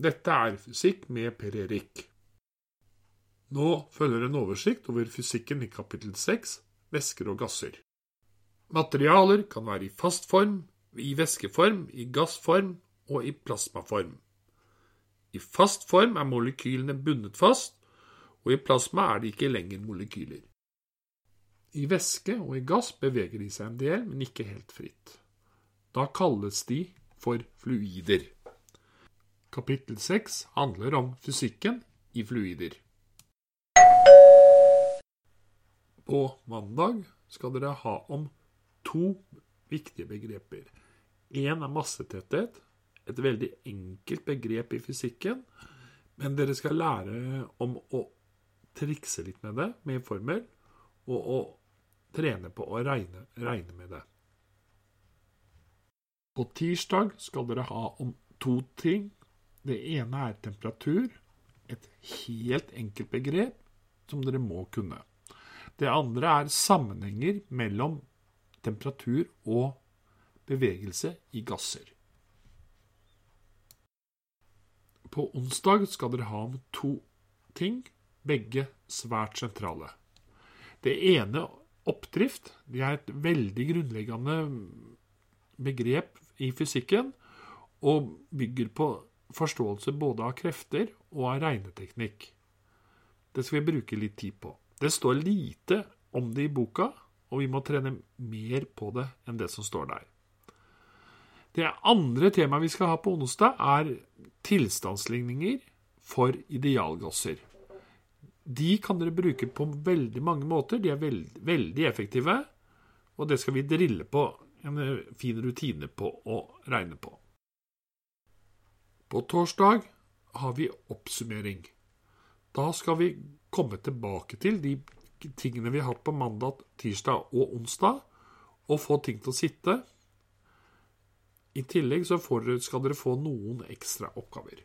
Dette er fysikk med Per Erik. Nå følger en oversikt over fysikken i kapittel 6, væsker og gasser. Materialer kan være i fast form, i væskeform, i gassform og i plasmaform. I fast form er molekylene bundet fast, og i plasma er det ikke lenger molekyler. I væske og i gass beveger de seg en del, men ikke helt fritt. Da kalles de for fluider. Kapittel 6 handler om fysikken i fluider. På mandag skal dere ha om to viktige begreper. Én er massetetthet, et veldig enkelt begrep i fysikken, men dere skal lære om å trikse litt med det, med formel, og å trene på å regne, regne med det. På tirsdag skal dere ha om to ting. Det ene er temperatur, et helt enkelt begrep som dere må kunne. Det andre er sammenhenger mellom temperatur og bevegelse i gasser. På onsdag skal dere ha om to ting, begge svært sentrale. Det ene, oppdrift, det er et veldig grunnleggende begrep i fysikken, og bygger på forståelse både av krefter og av regneteknikk. Det skal vi bruke litt tid på. Det står lite om det i boka, og vi må trene mer på det enn det som står der. Det andre temaet vi skal ha på onsdag, er tilstandsligninger for idealgasser. De kan dere bruke på veldig mange måter. De er veld, veldig effektive, og det skal vi drille på en fin rutine på å regne på. På torsdag har vi oppsummering. Da skal vi komme tilbake til de tingene vi har hatt på mandag, tirsdag og onsdag, og få ting til å sitte. I tillegg så skal dere få noen ekstra oppgaver.